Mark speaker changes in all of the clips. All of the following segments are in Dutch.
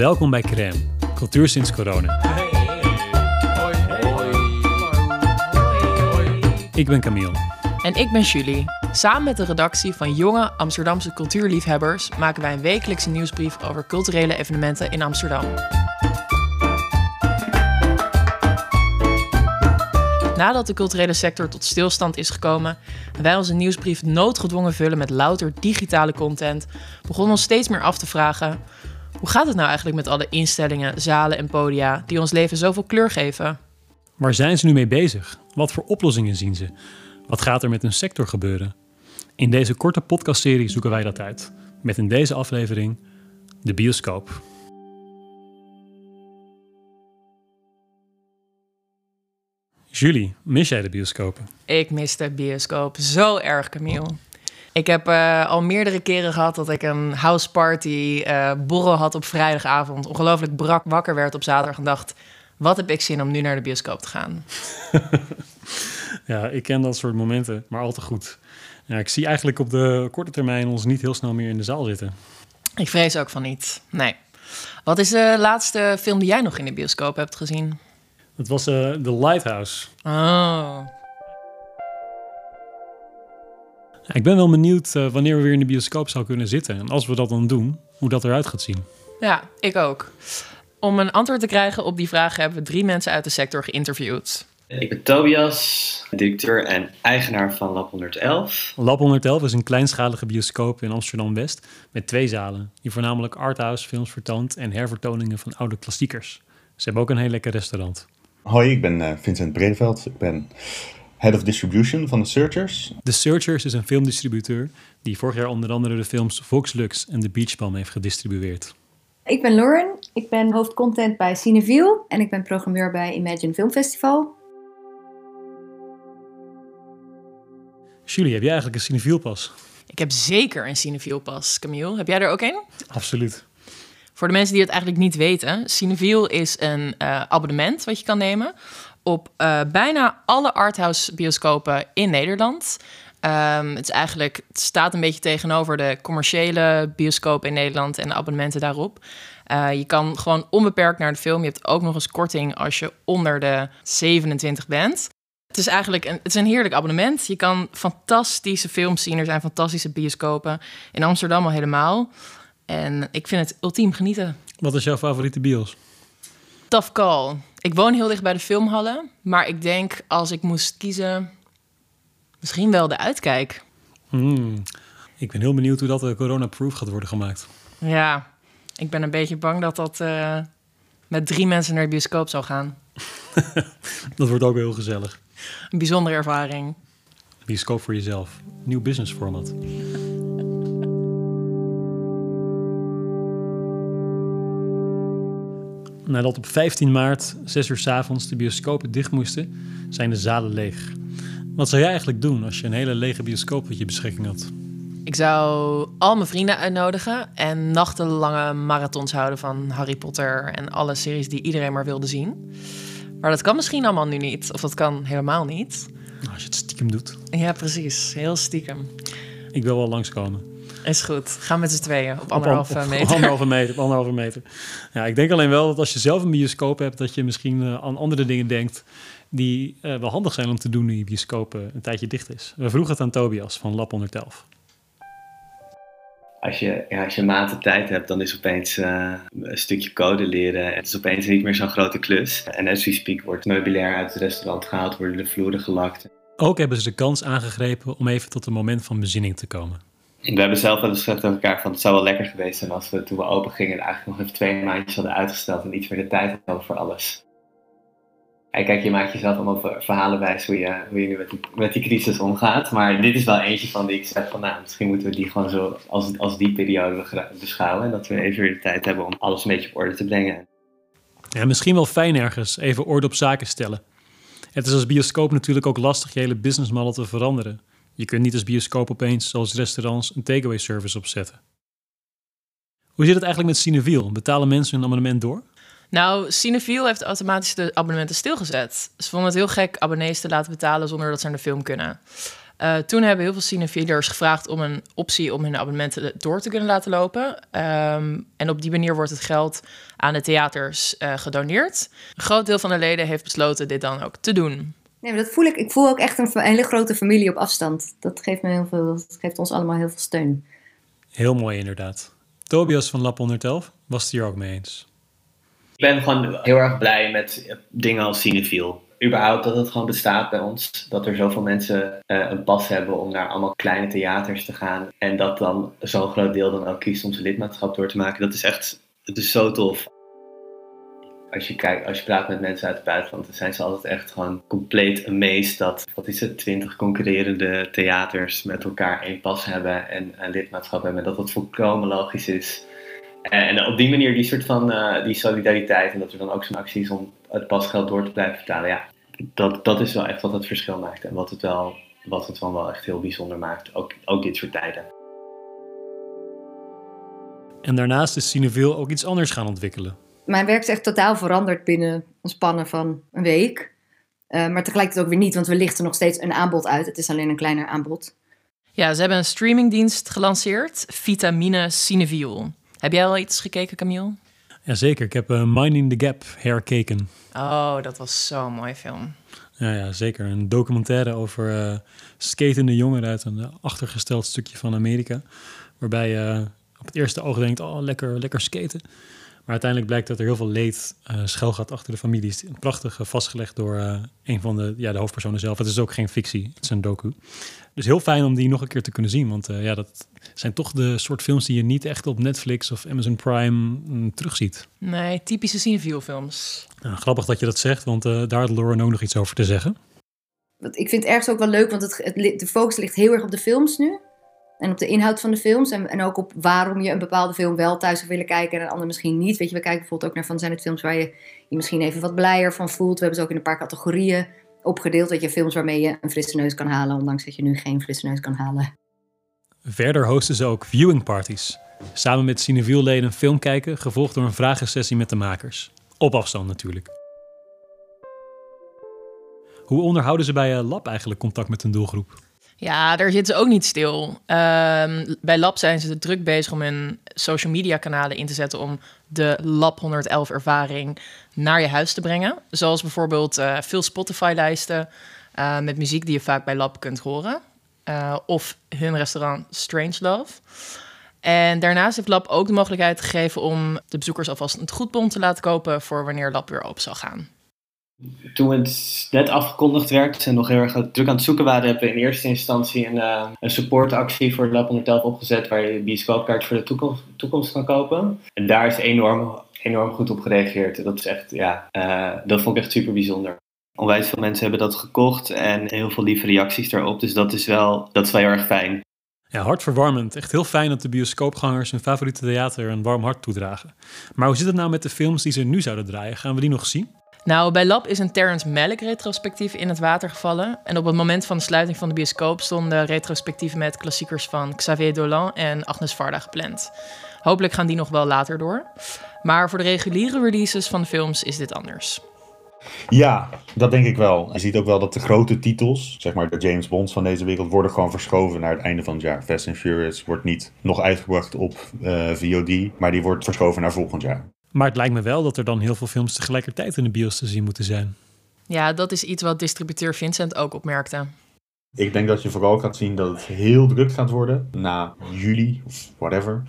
Speaker 1: Welkom bij Crème, cultuur sinds corona. Ik ben Camille.
Speaker 2: En ik ben Julie. Samen met de redactie van jonge Amsterdamse cultuurliefhebbers maken wij een wekelijkse nieuwsbrief over culturele evenementen in Amsterdam. Nadat de culturele sector tot stilstand is gekomen en wij onze nieuwsbrief noodgedwongen vullen met louter digitale content, begonnen ons steeds meer af te vragen: hoe gaat het nou eigenlijk met alle instellingen, zalen en podia die ons leven zoveel kleur geven?
Speaker 1: Waar zijn ze nu mee bezig? Wat voor oplossingen zien ze? Wat gaat er met hun sector gebeuren? In deze korte podcastserie zoeken wij dat uit. Met in deze aflevering de bioscoop. Julie, mis jij de bioscopen?
Speaker 2: Ik mis de bioscoop zo erg, Camille. Ik heb uh, al meerdere keren gehad dat ik een houseparty uh, borrel had op vrijdagavond. Ongelooflijk brak wakker werd op zaterdag en dacht... wat heb ik zin om nu naar de bioscoop te gaan?
Speaker 1: ja, ik ken dat soort momenten, maar al te goed. Ja, ik zie eigenlijk op de korte termijn ons niet heel snel meer in de zaal zitten.
Speaker 2: Ik vrees ook van niet, nee. Wat is de laatste film die jij nog in de bioscoop hebt gezien?
Speaker 1: Dat was uh, The Lighthouse.
Speaker 2: Oh.
Speaker 1: Ik ben wel benieuwd uh, wanneer we weer in de bioscoop zou kunnen zitten. En als we dat dan doen, hoe dat eruit gaat zien.
Speaker 2: Ja, ik ook. Om een antwoord te krijgen op die vraag hebben we drie mensen uit de sector geïnterviewd.
Speaker 3: Ik ben Tobias, directeur en eigenaar van Lab 111.
Speaker 1: Lab 111 is een kleinschalige bioscoop in Amsterdam-West met twee zalen... die voornamelijk arthouse films vertoont en hervertoningen van oude klassiekers. Ze hebben ook een heel lekker restaurant.
Speaker 4: Hoi, ik ben uh, Vincent Bredeveld. Ik ben Head of Distribution van The Searchers.
Speaker 1: The Searchers is een filmdistributeur die vorig jaar onder andere de films Volkslux en The Beach Palm heeft gedistribueerd.
Speaker 5: Ik ben Lauren, ik ben hoofdcontent bij Cineville en ik ben programmeur bij Imagine Film Festival.
Speaker 1: Julie, heb jij eigenlijk een Cineville pas?
Speaker 2: Ik heb zeker een Cineville pas, Camille. Heb jij er ook een?
Speaker 1: Absoluut.
Speaker 2: Voor de mensen die het eigenlijk niet weten, Cineville is een uh, abonnement wat je kan nemen op uh, bijna alle arthouse bioscopen in Nederland. Um, het, is eigenlijk, het staat een beetje tegenover de commerciële bioscoop in Nederland en de abonnementen daarop. Uh, je kan gewoon onbeperkt naar de film. Je hebt ook nog eens korting als je onder de 27 bent. Het is eigenlijk een, het is een heerlijk abonnement. Je kan fantastische films zien. Er zijn fantastische bioscopen. In Amsterdam al helemaal. En ik vind het ultiem genieten.
Speaker 1: Wat is jouw favoriete bios?
Speaker 2: Tough call. Ik woon heel dicht bij de filmhallen. Maar ik denk als ik moest kiezen... Misschien wel de uitkijk.
Speaker 1: Hmm. Ik ben heel benieuwd hoe dat uh, corona-proof gaat worden gemaakt.
Speaker 2: Ja, ik ben een beetje bang dat dat uh, met drie mensen naar de bioscoop zou gaan.
Speaker 1: dat wordt ook heel gezellig.
Speaker 2: Een bijzondere ervaring.
Speaker 1: Bioscoop voor jezelf. Nieuw business format. Nadat op 15 maart, 6 uur s avonds, de bioscopen dicht moesten, zijn de zalen leeg. Wat zou jij eigenlijk doen als je een hele lege bioscoop tot je beschikking had?
Speaker 2: Ik zou al mijn vrienden uitnodigen en nachtenlange marathons houden van Harry Potter en alle series die iedereen maar wilde zien. Maar dat kan misschien allemaal nu niet, of dat kan helemaal niet.
Speaker 1: Nou, als je het stiekem doet.
Speaker 2: Ja, precies. Heel stiekem.
Speaker 1: Ik wil wel langskomen.
Speaker 2: Is goed. Ga met z'n tweeën op anderhalve
Speaker 1: op, op,
Speaker 2: meter.
Speaker 1: Op anderhalve meter, op anderhalve meter. Ja, ik denk alleen wel dat als je zelf een bioscoop hebt, dat je misschien uh, aan andere dingen denkt die uh, wel handig zijn om te doen nu je bioscoop uh, een tijdje dicht is. We vroegen het aan Tobias van Lab 111.
Speaker 3: Als je, ja, als je maanden tijd hebt, dan is opeens uh, een stukje code leren. Het is opeens niet meer zo'n grote klus. En as we speak wordt meubilair uit het restaurant gehaald, worden de vloeren gelakt.
Speaker 1: Ook hebben ze de kans aangegrepen om even tot een moment van bezinning te komen.
Speaker 3: We hebben zelf wel eens gezegd tegen elkaar van het zou wel lekker geweest zijn als we toen we open gingen eigenlijk nog even twee maandjes hadden uitgesteld en iets meer de tijd hadden voor alles. En kijk, je maakt jezelf allemaal verhalen wijs hoe je, hoe je nu met die, met die crisis omgaat. Maar dit is wel eentje van die ik zeg van nou, misschien moeten we die gewoon zo als, als die periode beschouwen. En dat we even weer de tijd hebben om alles een beetje op orde te brengen.
Speaker 1: Ja, misschien wel fijn ergens even orde op zaken stellen. Het is als bioscoop natuurlijk ook lastig je hele business model te veranderen. Je kunt niet als bioscoop opeens, zoals restaurants, een takeaway service opzetten. Hoe zit het eigenlijk met Cineville? Betalen mensen hun abonnement door?
Speaker 2: Nou, Cineville heeft automatisch de abonnementen stilgezet. Ze vonden het heel gek abonnees te laten betalen zonder dat ze naar de film kunnen. Uh, toen hebben heel veel cinefielers gevraagd om een optie om hun abonnementen door te kunnen laten lopen. Um, en op die manier wordt het geld aan de theaters uh, gedoneerd. Een groot deel van de leden heeft besloten dit dan ook te doen.
Speaker 5: Nee, maar dat voel ik. Ik voel ook echt een, een hele grote familie op afstand. Dat geeft, me heel veel, dat geeft ons allemaal heel veel steun.
Speaker 1: Heel mooi inderdaad. Tobias van Lab 111 was het hier ook mee eens.
Speaker 3: Ik ben gewoon heel erg blij met dingen als Cinefiel. Überhaupt dat het gewoon bestaat bij ons. Dat er zoveel mensen uh, een pas hebben om naar allemaal kleine theaters te gaan. En dat dan zo'n groot deel dan ook kiest om zijn lidmaatschap door te maken. Dat is echt, het is zo tof. Als je, kijkt, als je praat met mensen uit het buitenland, dan zijn ze altijd echt gewoon compleet amazed dat, wat is het, twintig concurrerende theaters met elkaar één pas hebben en een lidmaatschap hebben. En dat dat volkomen logisch is. En op die manier die soort van uh, die solidariteit en dat er dan ook zo'n actie is om het pasgeld door te blijven betalen. Ja, dat, dat is wel echt wat het verschil maakt en wat het wel, wat het van wel echt heel bijzonder maakt. Ook, ook dit soort tijden.
Speaker 1: En daarnaast is Cineville ook iets anders gaan ontwikkelen.
Speaker 5: Mijn werk is echt totaal veranderd binnen een spannen van een week. Uh, maar tegelijkertijd ook weer niet, want we lichten nog steeds een aanbod uit. Het is alleen een kleiner aanbod.
Speaker 2: Ja, ze hebben een streamingdienst gelanceerd, Vitamine Cineville. Heb jij al iets gekeken, Camille?
Speaker 1: Jazeker, ik heb uh, Minding the Gap herkeken.
Speaker 2: Oh, dat was zo'n mooie film.
Speaker 1: Ja, ja, zeker. Een documentaire over uh, skatende jongeren uit een achtergesteld stukje van Amerika. Waarbij je op het eerste oog denkt, oh, lekker, lekker skaten. Maar uiteindelijk blijkt dat er heel veel leed uh, schuil gaat achter de familie. Prachtig vastgelegd door uh, een van de, ja, de hoofdpersonen zelf. Het is ook geen fictie, het is een docu. Dus heel fijn om die nog een keer te kunnen zien. Want uh, ja, dat zijn toch de soort films die je niet echt op Netflix of Amazon Prime mm, terugziet.
Speaker 2: Nee, typische cinefiel films.
Speaker 1: Nou, grappig dat je dat zegt, want daar had Lauren ook nog iets over te zeggen.
Speaker 5: Ik vind het ergens ook wel leuk, want het, het, de focus ligt heel erg op de films nu. En op de inhoud van de films. En, en ook op waarom je een bepaalde film wel thuis zou willen kijken en een ander misschien niet. Weet je, we kijken bijvoorbeeld ook naar van zijn het films waar je je misschien even wat blijer van voelt. We hebben ze ook in een paar categorieën opgedeeld. Weet je, films waarmee je een frisse neus kan halen, ondanks dat je nu geen frisse neus kan halen.
Speaker 1: Verder hosten ze ook viewing parties. Samen met Cineviel-leden een film kijken, gevolgd door een vragensessie met de makers. Op afstand natuurlijk. Hoe onderhouden ze bij Lab eigenlijk contact met hun doelgroep?
Speaker 2: Ja, daar zitten ze ook niet stil. Um, bij Lab zijn ze druk bezig om hun social media kanalen in te zetten om de Lab 111 ervaring naar je huis te brengen. Zoals bijvoorbeeld uh, veel Spotify-lijsten uh, met muziek die je vaak bij Lab kunt horen. Uh, of hun restaurant Strange Love. En daarnaast heeft Lab ook de mogelijkheid gegeven om de bezoekers alvast een goedbon te laten kopen voor wanneer Lab weer open zal gaan
Speaker 3: toen het net afgekondigd werd en nog heel erg druk aan het zoeken waren, hebben we in eerste instantie een, uh, een supportactie voor Lab 111 opgezet waar je bioscoopkaart voor de toekomst, toekomst kan kopen. En daar is enorm, enorm goed op gereageerd. Dat is echt, ja, uh, dat vond ik echt super bijzonder. Onwijs veel mensen hebben dat gekocht en heel veel lieve reacties daarop. Dus dat is wel, dat is wel heel erg fijn.
Speaker 1: Ja, hartverwarmend. Echt heel fijn dat de bioscoopgangers hun favoriete theater een warm hart toedragen. Maar hoe zit het nou met de films die ze nu zouden draaien? Gaan we die nog zien?
Speaker 2: Nou, bij Lab is een Terrence Malick retrospectief in het water gevallen. En op het moment van de sluiting van de bioscoop stonden retrospectieven met klassiekers van Xavier Dolan en Agnes Varda gepland. Hopelijk gaan die nog wel later door. Maar voor de reguliere releases van de films is dit anders.
Speaker 4: Ja, dat denk ik wel. Je ziet ook wel dat de grote titels, zeg maar de James Bonds van deze wereld, worden gewoon verschoven naar het einde van het jaar. Fast and Furious wordt niet nog uitgebracht op eh, VOD, maar die wordt verschoven naar volgend jaar.
Speaker 1: Maar het lijkt me wel dat er dan heel veel films tegelijkertijd in de bios te zien moeten zijn.
Speaker 2: Ja, dat is iets wat distributeur Vincent ook opmerkte.
Speaker 4: Ik denk dat je vooral gaat zien dat het heel druk gaat worden na juli of whatever.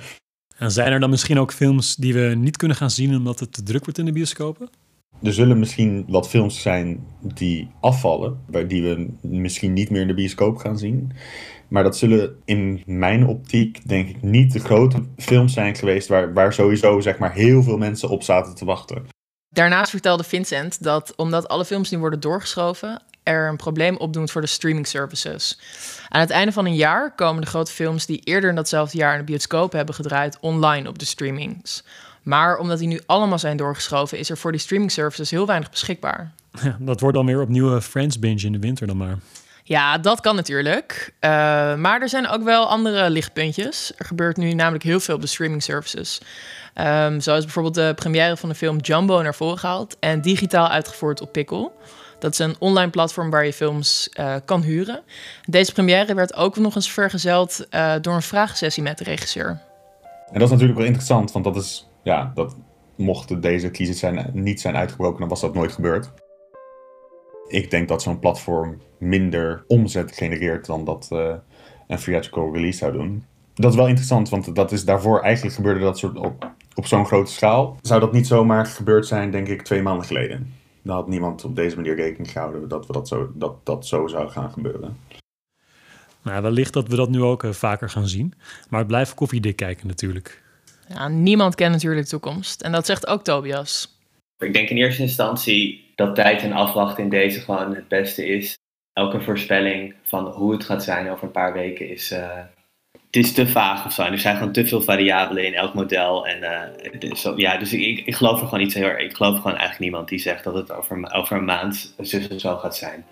Speaker 1: En zijn er dan misschien ook films die we niet kunnen gaan zien omdat het te druk wordt in de bioscopen?
Speaker 4: Er zullen misschien wat films zijn die afvallen, die we misschien niet meer in de bioscoop gaan zien. Maar dat zullen in mijn optiek, denk ik, niet de grote films zijn geweest waar, waar sowieso zeg maar, heel veel mensen op zaten te wachten.
Speaker 2: Daarnaast vertelde Vincent dat omdat alle films nu worden doorgeschoven, er een probleem opdoet voor de streaming services. Aan het einde van een jaar komen de grote films die eerder in datzelfde jaar in de bioscoop hebben gedraaid online op de streamings. Maar omdat die nu allemaal zijn doorgeschoven, is er voor die streaming services heel weinig beschikbaar.
Speaker 1: Ja, dat wordt dan weer opnieuw Friends binge in de winter dan maar.
Speaker 2: Ja, dat kan natuurlijk. Uh, maar er zijn ook wel andere lichtpuntjes. Er gebeurt nu namelijk heel veel op de streaming services. Um, zo is bijvoorbeeld de première van de film Jumbo naar voren gehaald en digitaal uitgevoerd op Pickle. Dat is een online platform waar je films uh, kan huren. Deze première werd ook nog eens vergezeld uh, door een vraagsessie met de regisseur.
Speaker 4: En dat is natuurlijk wel interessant, want dat is, ja, dat mochten deze kiezers zijn, niet zijn uitgebroken, dan was dat nooit gebeurd. Ik denk dat zo'n platform minder omzet genereert dan dat uh, een theatrical release zou doen. Dat is wel interessant, want dat is daarvoor eigenlijk gebeurde dat soort op, op zo'n grote schaal. Zou dat niet zomaar gebeurd zijn, denk ik, twee maanden geleden. Dan had niemand op deze manier rekening gehouden dat we dat zo, dat, dat zo zou gaan gebeuren.
Speaker 1: Nou, wellicht dat we dat nu ook uh, vaker gaan zien. Maar het blijft koffiedik kijken natuurlijk.
Speaker 2: Ja, niemand kent natuurlijk de toekomst. En dat zegt ook Tobias.
Speaker 3: Ik denk in eerste instantie dat tijd en afwachten in deze gewoon het beste is. Elke voorspelling van hoe het gaat zijn over een paar weken is, uh, het is te vaag of zo. Er zijn gewoon te veel variabelen in elk model. En dus, ja, dus ik, ik geloof er gewoon niet zo heel erg. Ik geloof gewoon eigenlijk niemand die zegt dat het over, over een maand zo gaat zijn.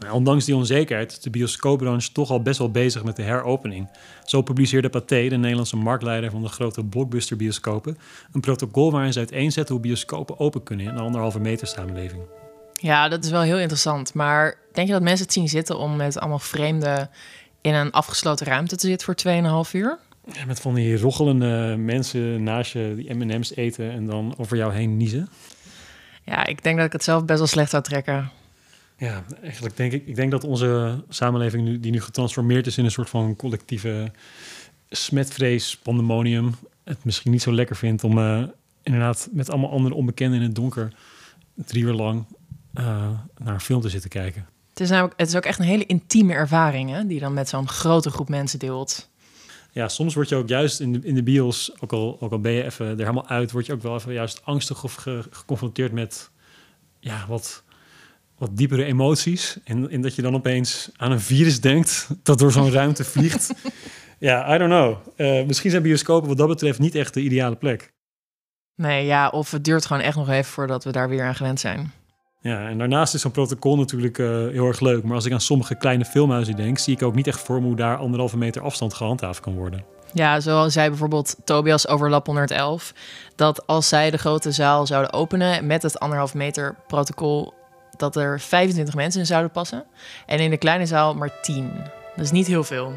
Speaker 1: Nou, ondanks die onzekerheid is de bioscoopbranche toch al best wel bezig met de heropening. Zo publiceerde Pathé, de Nederlandse marktleider van de grote blockbuster-bioscopen, een protocol waarin ze uiteenzetten hoe bioscopen open kunnen in een anderhalve meter samenleving.
Speaker 2: Ja, dat is wel heel interessant. Maar denk je dat mensen het zien zitten om met allemaal vreemden in een afgesloten ruimte te zitten voor 2,5 uur?
Speaker 1: Ja, met van die rochelende mensen naast je die M&M's eten en dan over jou heen niezen.
Speaker 2: Ja, ik denk dat ik het zelf best wel slecht zou trekken.
Speaker 1: Ja, eigenlijk denk ik, ik denk dat onze samenleving nu, die nu getransformeerd is in een soort van collectieve smetvrees, pandemonium, het misschien niet zo lekker vindt om uh, inderdaad met allemaal andere onbekenden in het donker drie uur lang uh, naar een film te zitten kijken.
Speaker 2: Het is, namelijk, het is ook echt een hele intieme ervaring, hè, die je dan met zo'n grote groep mensen deelt.
Speaker 1: Ja, soms word je ook juist in de, in de bios, ook al, ook al ben je even er helemaal uit, word je ook wel even juist angstig of geconfronteerd met ja, wat, wat diepere emoties. En, en dat je dan opeens aan een virus denkt dat door zo'n ruimte vliegt. Ja, I don't know. Uh, misschien zijn bioscopen wat dat betreft niet echt de ideale plek.
Speaker 2: Nee, ja, of het duurt gewoon echt nog even voordat we daar weer aan gewend zijn.
Speaker 1: Ja, en daarnaast is zo'n protocol natuurlijk uh, heel erg leuk. Maar als ik aan sommige kleine filmhuizen denk, zie ik ook niet echt voor me hoe daar anderhalve meter afstand gehandhaafd kan worden.
Speaker 2: Ja, zoals zei bijvoorbeeld Tobias over Lab 111. Dat als zij de grote zaal zouden openen met het anderhalve meter protocol, dat er 25 mensen in zouden passen. En in de kleine zaal maar 10. Dat is niet heel veel.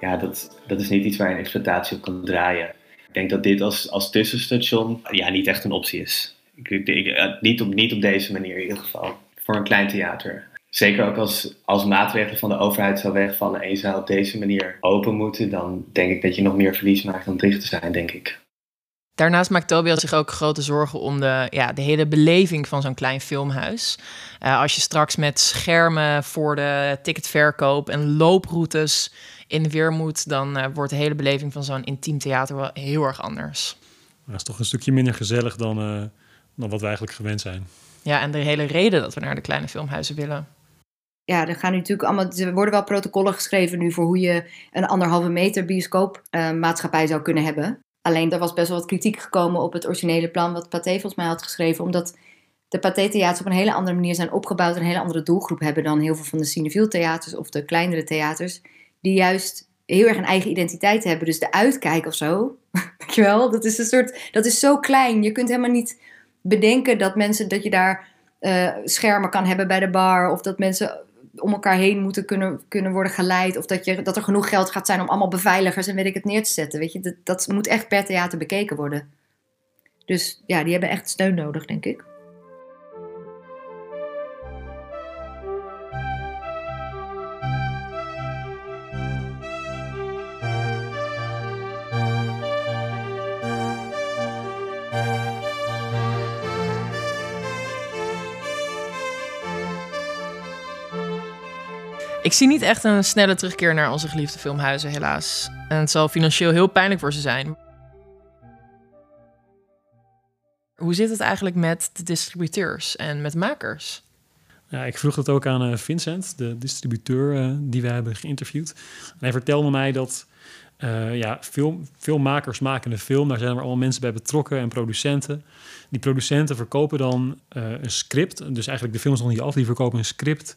Speaker 3: Ja, dat, dat is niet iets waar je een exploitatie op kan draaien. Ik denk dat dit als, als tussenstation ja, niet echt een optie is. Ik, eh, niet, op, niet op deze manier in ieder geval. Voor een klein theater. Zeker ook als, als maatregelen van de overheid zou wegvallen en je zou op deze manier open moeten, dan denk ik dat je nog meer verlies maakt dan dicht te zijn, denk ik.
Speaker 2: Daarnaast maakt Tobias zich ook grote zorgen om de, ja, de hele beleving van zo'n klein filmhuis. Uh, als je straks met schermen voor de ticketverkoop en looproutes in de weer moet, dan uh, wordt de hele beleving van zo'n intiem theater wel heel erg anders.
Speaker 1: Dat is toch een stukje minder gezellig dan, uh, dan wat we eigenlijk gewend zijn.
Speaker 2: Ja, en de hele reden dat we naar de kleine filmhuizen willen.
Speaker 5: Ja, er gaan natuurlijk allemaal. Er worden wel protocollen geschreven nu voor hoe je een anderhalve meter bioscoopmaatschappij uh, zou kunnen hebben. Alleen er was best wel wat kritiek gekomen op het originele plan wat Pathé volgens mij had geschreven. Omdat de Pathé-theaters op een hele andere manier zijn opgebouwd. Een hele andere doelgroep hebben dan heel veel van de Cineville theaters of de kleinere theaters. Die juist heel erg een eigen identiteit hebben. Dus de uitkijk of zo, weet je wel, dat is een soort, dat is zo klein. Je kunt helemaal niet bedenken dat mensen, dat je daar uh, schermen kan hebben bij de bar. Of dat mensen om elkaar heen moeten kunnen, kunnen worden geleid. Of dat, je, dat er genoeg geld gaat zijn om allemaal beveiligers en weet ik het neer te zetten. Weet je, dat, dat moet echt per theater bekeken worden. Dus ja, die hebben echt steun nodig, denk ik.
Speaker 2: Ik zie niet echt een snelle terugkeer naar onze geliefde filmhuizen, helaas. En het zal financieel heel pijnlijk voor ze zijn. Hoe zit het eigenlijk met de distributeurs en met makers?
Speaker 1: Ja, ik vroeg dat ook aan uh, Vincent, de distributeur uh, die we hebben geïnterviewd. En hij vertelde mij dat Uh, ja, film, filmmakers maken een film. Daar zijn er allemaal mensen bij betrokken en producenten. Die producenten verkopen dan uh, een script. Dus eigenlijk de film is nog niet af. Die verkopen een script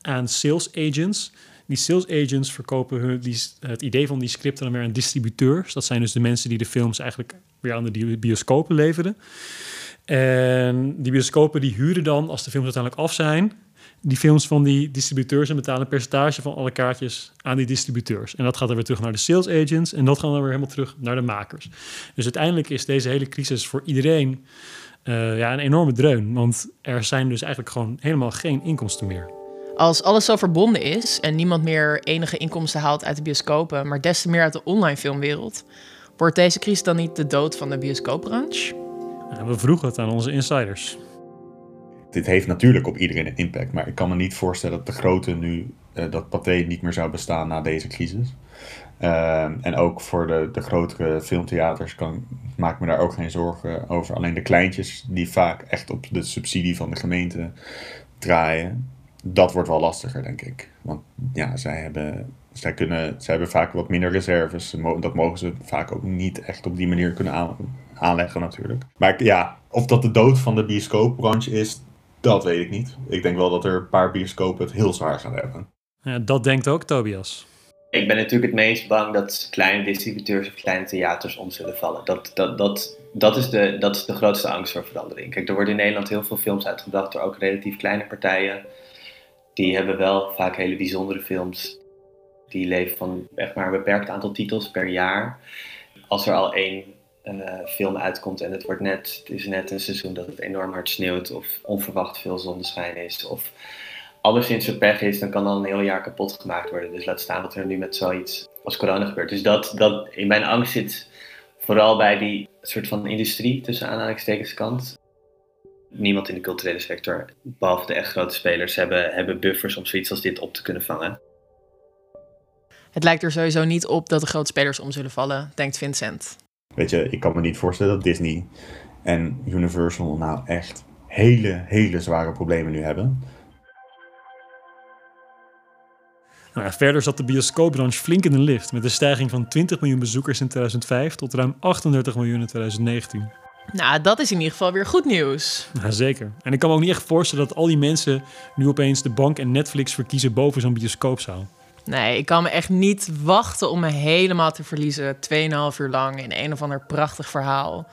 Speaker 1: aan sales agents. Die sales agents verkopen hun, die, het idee van die scripten dan weer aan distributeurs. Dat zijn dus de mensen die de films eigenlijk weer aan de bioscopen leveren. En die bioscopen die huren dan, als de films uiteindelijk af zijn, die films van die distributeurs en betalen een percentage van alle kaartjes aan die distributeurs. En dat gaat dan weer terug naar de sales agents en dat gaat dan weer helemaal terug naar de makers. Dus uiteindelijk is deze hele crisis voor iedereen uh, ja, een enorme dreun, want er zijn dus eigenlijk gewoon helemaal geen inkomsten meer.
Speaker 2: Als alles zo verbonden is en niemand meer enige inkomsten haalt uit de bioscopen, maar des te meer uit de online filmwereld, wordt deze crisis dan niet de dood van de bioscoopbranche?
Speaker 1: we vroegen het aan onze insiders.
Speaker 4: Dit heeft natuurlijk op iedereen een impact, maar ik kan me niet voorstellen dat de grote nu, uh, dat Pathé niet meer zou bestaan na deze crisis. Uh, en ook voor de, de grotere filmtheaters kan, maak me daar ook geen zorgen over. Alleen de kleintjes die vaak echt op de subsidie van de gemeente draaien, dat wordt wel lastiger, denk ik. Want ja, zij hebben, zij kunnen, zij hebben vaak wat minder reserves. Dat mogen ze vaak ook niet echt op die manier kunnen aan, aanleggen natuurlijk. Maar ja, of dat de dood van de bioscoopbranche is, dat weet ik niet. Ik denk wel dat er een paar bioscopen het heel zwaar gaan hebben.
Speaker 1: Ja, dat denkt ook Tobias.
Speaker 3: Ik ben natuurlijk het meest bang dat kleine distributeurs of kleine theaters om zullen vallen. Dat, dat, dat, dat, is de, dat is de grootste angst voor verandering. Kijk, er worden in Nederland heel veel films uitgebracht door ook relatief kleine partijen. Die hebben wel vaak hele bijzondere films. Die leven van echt maar een beperkt aantal titels per jaar. Als er al één film uitkomt en het, wordt net, het is net een seizoen dat het enorm hard sneeuwt of onverwacht veel zonneschijn is of alleszins zo pech is, dan kan dan een heel jaar kapot gemaakt worden. Dus laat staan wat er nu met zoiets als corona gebeurt. Dus dat, dat in mijn angst zit vooral bij die soort van industrie tussen aanhalingstekens kant. Niemand in de culturele sector, behalve de echt grote spelers, hebben, hebben buffers om zoiets als dit op te kunnen vangen.
Speaker 2: Het lijkt er sowieso niet op dat de grote spelers om zullen vallen, denkt Vincent.
Speaker 4: Weet je, ik kan me niet voorstellen dat Disney en Universal nou echt hele, hele zware problemen nu hebben.
Speaker 1: Nou ja, verder zat de bioscoopbranche flink in de lift met een stijging van 20 miljoen bezoekers in 2005 tot ruim 38 miljoen in 2019.
Speaker 2: Nou, dat is in ieder geval weer goed nieuws.
Speaker 1: Ja, zeker. En ik kan me ook niet echt voorstellen dat al die mensen nu opeens de bank en Netflix verkiezen boven zo'n bioscoopzaal.
Speaker 2: Nee, ik kan me echt niet wachten om me helemaal te verliezen. 2,5 uur lang in een of ander prachtig verhaal.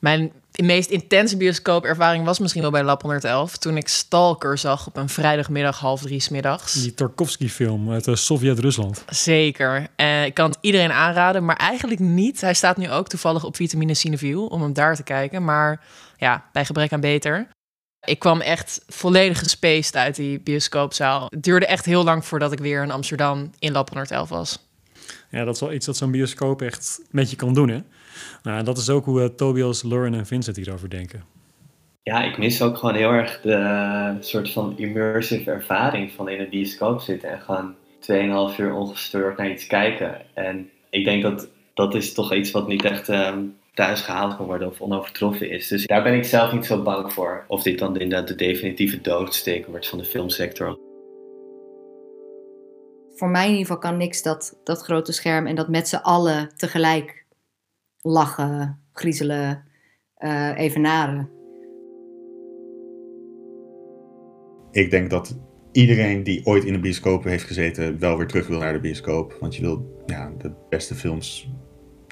Speaker 2: Mijn meest intense bioscoopervaring was misschien wel bij Lab 111... toen ik Stalker zag op een vrijdagmiddag half drie middags.
Speaker 1: Die Tarkovsky-film uit uh, Sovjet-Rusland.
Speaker 2: Zeker. Uh, ik kan het iedereen aanraden, maar eigenlijk niet. Hij staat nu ook toevallig op Vitamine Cineville om hem daar te kijken. Maar ja, bij gebrek aan beter. Ik kwam echt volledig gespaced uit die bioscoopzaal. Het duurde echt heel lang voordat ik weer in Amsterdam in Lab 111 was.
Speaker 1: Ja, dat is wel iets dat zo'n bioscoop echt met je kan doen, hè? Nou, dat is ook hoe uh, Tobias, Lauren en Vincent hierover denken.
Speaker 3: Ja, ik mis ook gewoon heel erg de soort van immersive ervaring van in een bioscoop zitten en gewoon 2,5 uur ongestoord naar iets kijken. En ik denk dat dat is toch iets wat niet echt ehm, thuis gehaald kan worden of onovertroffen is. Dus daar ben ik zelf niet zo bang voor. Of dit dan inderdaad de definitieve doodsteek wordt van de filmsector.
Speaker 5: Voor mij in ieder geval kan niks dat, dat grote scherm en dat met z'n allen tegelijk lachen, griezelen, uh, evenaren.
Speaker 4: Ik denk dat iedereen die ooit in de bioscoop heeft gezeten wel weer terug wil naar de bioscoop. Want je wil ja, de beste films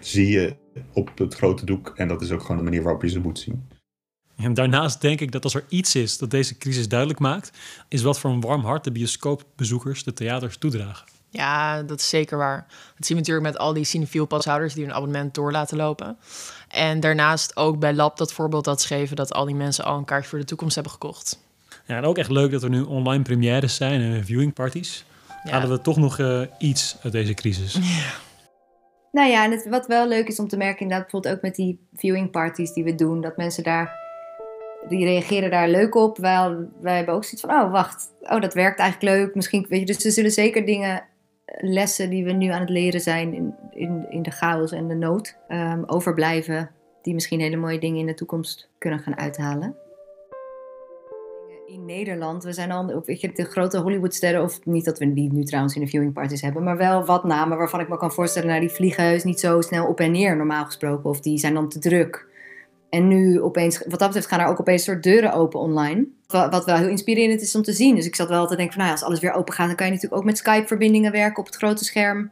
Speaker 4: zie je op het grote doek. En dat is ook gewoon de manier waarop je ze moet zien.
Speaker 1: En daarnaast denk ik dat als er iets is dat deze crisis duidelijk maakt, is wat voor een warm hart de bioscoopbezoekers de theaters toedragen.
Speaker 2: Ja, dat is zeker waar. Dat zien we natuurlijk met al die cinefiel pashouders die een abonnement door laten lopen. En daarnaast ook bij Lab dat voorbeeld dat schreven dat al die mensen al een kaartje voor de toekomst hebben gekocht.
Speaker 1: Ja, en ook echt leuk dat er nu online premières zijn en viewing parties. Ja. Halen we toch nog uh, iets uit deze crisis.
Speaker 2: Ja.
Speaker 5: Nou ja, en het, wat wel leuk is om te merken, inderdaad, bijvoorbeeld ook met die viewing parties die we doen, dat mensen daar, die reageren daar leuk op. Wij, wij hebben ook zoiets van, oh wacht, oh dat werkt eigenlijk leuk. Misschien, weet je, dus er zullen zeker dingen, lessen die we nu aan het leren zijn in, in, in de chaos en de nood, um, overblijven, die misschien hele mooie dingen in de toekomst kunnen gaan uithalen. In Nederland, we zijn al, weet je, de grote Hollywoodsterren, of niet dat we die nu trouwens in de viewing parties hebben, maar wel wat namen waarvan ik me kan voorstellen, nou die vliegen niet zo snel op en neer normaal gesproken, of die zijn dan te druk. En nu opeens, wat dat betreft, gaan er ook opeens soort deuren open online. Wat, wat wel heel inspirerend is om te zien. Dus ik zat wel te denken van, nou ja, als alles weer open gaat, dan kan je natuurlijk ook met Skype-verbindingen werken op het grote scherm.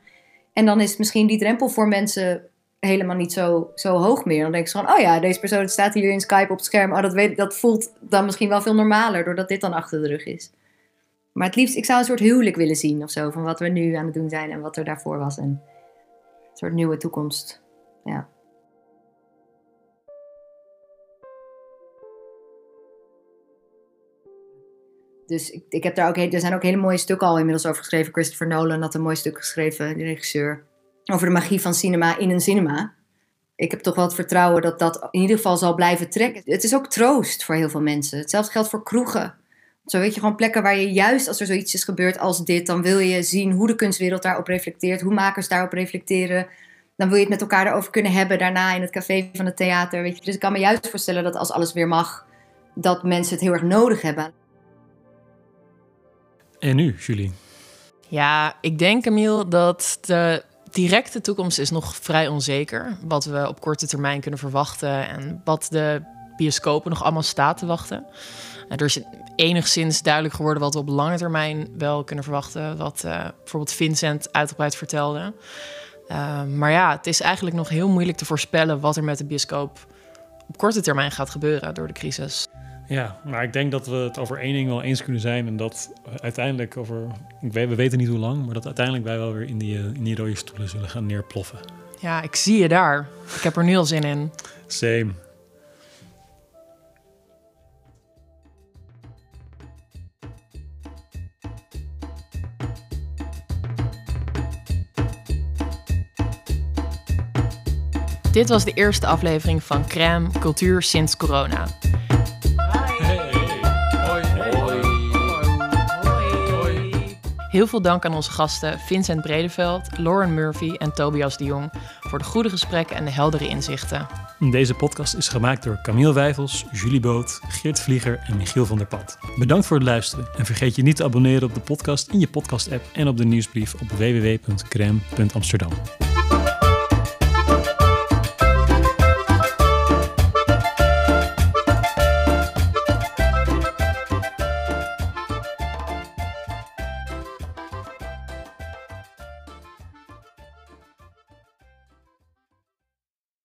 Speaker 5: En dan is misschien die drempel voor mensen helemaal niet zo, zo hoog meer. Dan denk je van, oh ja, deze persoon staat hier in Skype op het scherm. Oh, dat, weet, dat voelt dan misschien wel veel normaler, doordat dit dan achter de rug is. Maar het liefst, ik zou een soort huwelijk willen zien of zo, van wat we nu aan het doen zijn en wat er daarvoor was. En een soort nieuwe toekomst. Ja. Dus ik, ik heb daar ook, er zijn ook hele mooie stukken al inmiddels over geschreven. Christopher Nolan had een mooi stuk geschreven, de regisseur. Over de magie van cinema in een cinema. Ik heb toch wel het vertrouwen dat dat in ieder geval zal blijven trekken. Het is ook troost voor heel veel mensen. Hetzelfde geldt voor kroegen. Zo weet je gewoon plekken waar je juist als er zoiets is gebeurd als dit, dan wil je zien hoe de kunstwereld daarop reflecteert, hoe makers daarop reflecteren. Dan wil je het met elkaar erover kunnen hebben daarna in het café van het theater. Weet je. Dus ik kan me juist voorstellen dat als alles weer mag, dat mensen het heel erg nodig hebben.
Speaker 1: En nu, Julie?
Speaker 2: Ja, ik denk, Camille, dat de directe toekomst is nog vrij onzeker. Wat we op korte termijn kunnen verwachten en wat de bioscopen nog allemaal staat te wachten. Er is enigszins duidelijk geworden wat we op lange termijn wel kunnen verwachten. Wat uh, bijvoorbeeld Vincent uitgebreid vertelde. Uh, maar ja, het is eigenlijk nog heel moeilijk te voorspellen wat er met de bioscoop op korte termijn gaat gebeuren door de crisis.
Speaker 1: Ja, maar ik denk dat we het over één ding wel eens kunnen zijn. En dat uiteindelijk over. Ik weet, we weten niet hoe lang, maar dat uiteindelijk wij wel weer in die, in die rode stoelen zullen gaan neerploffen.
Speaker 2: Ja, ik zie je daar. Ik heb er nu al zin in.
Speaker 1: Same.
Speaker 2: Dit was de eerste aflevering van Crème Cultuur sinds corona. Heel veel dank aan onze gasten Vincent Bredeveld, Lauren Murphy en Tobias de Jong voor de goede gesprekken en de heldere inzichten.
Speaker 1: Deze podcast is gemaakt door Camille Wijfels, Julie Boot, Geert Vlieger en Michiel van der Pad. Bedankt voor het luisteren en vergeet je niet te abonneren op de podcast in je podcast-app en op de nieuwsbrief op www.crème.amsterdam.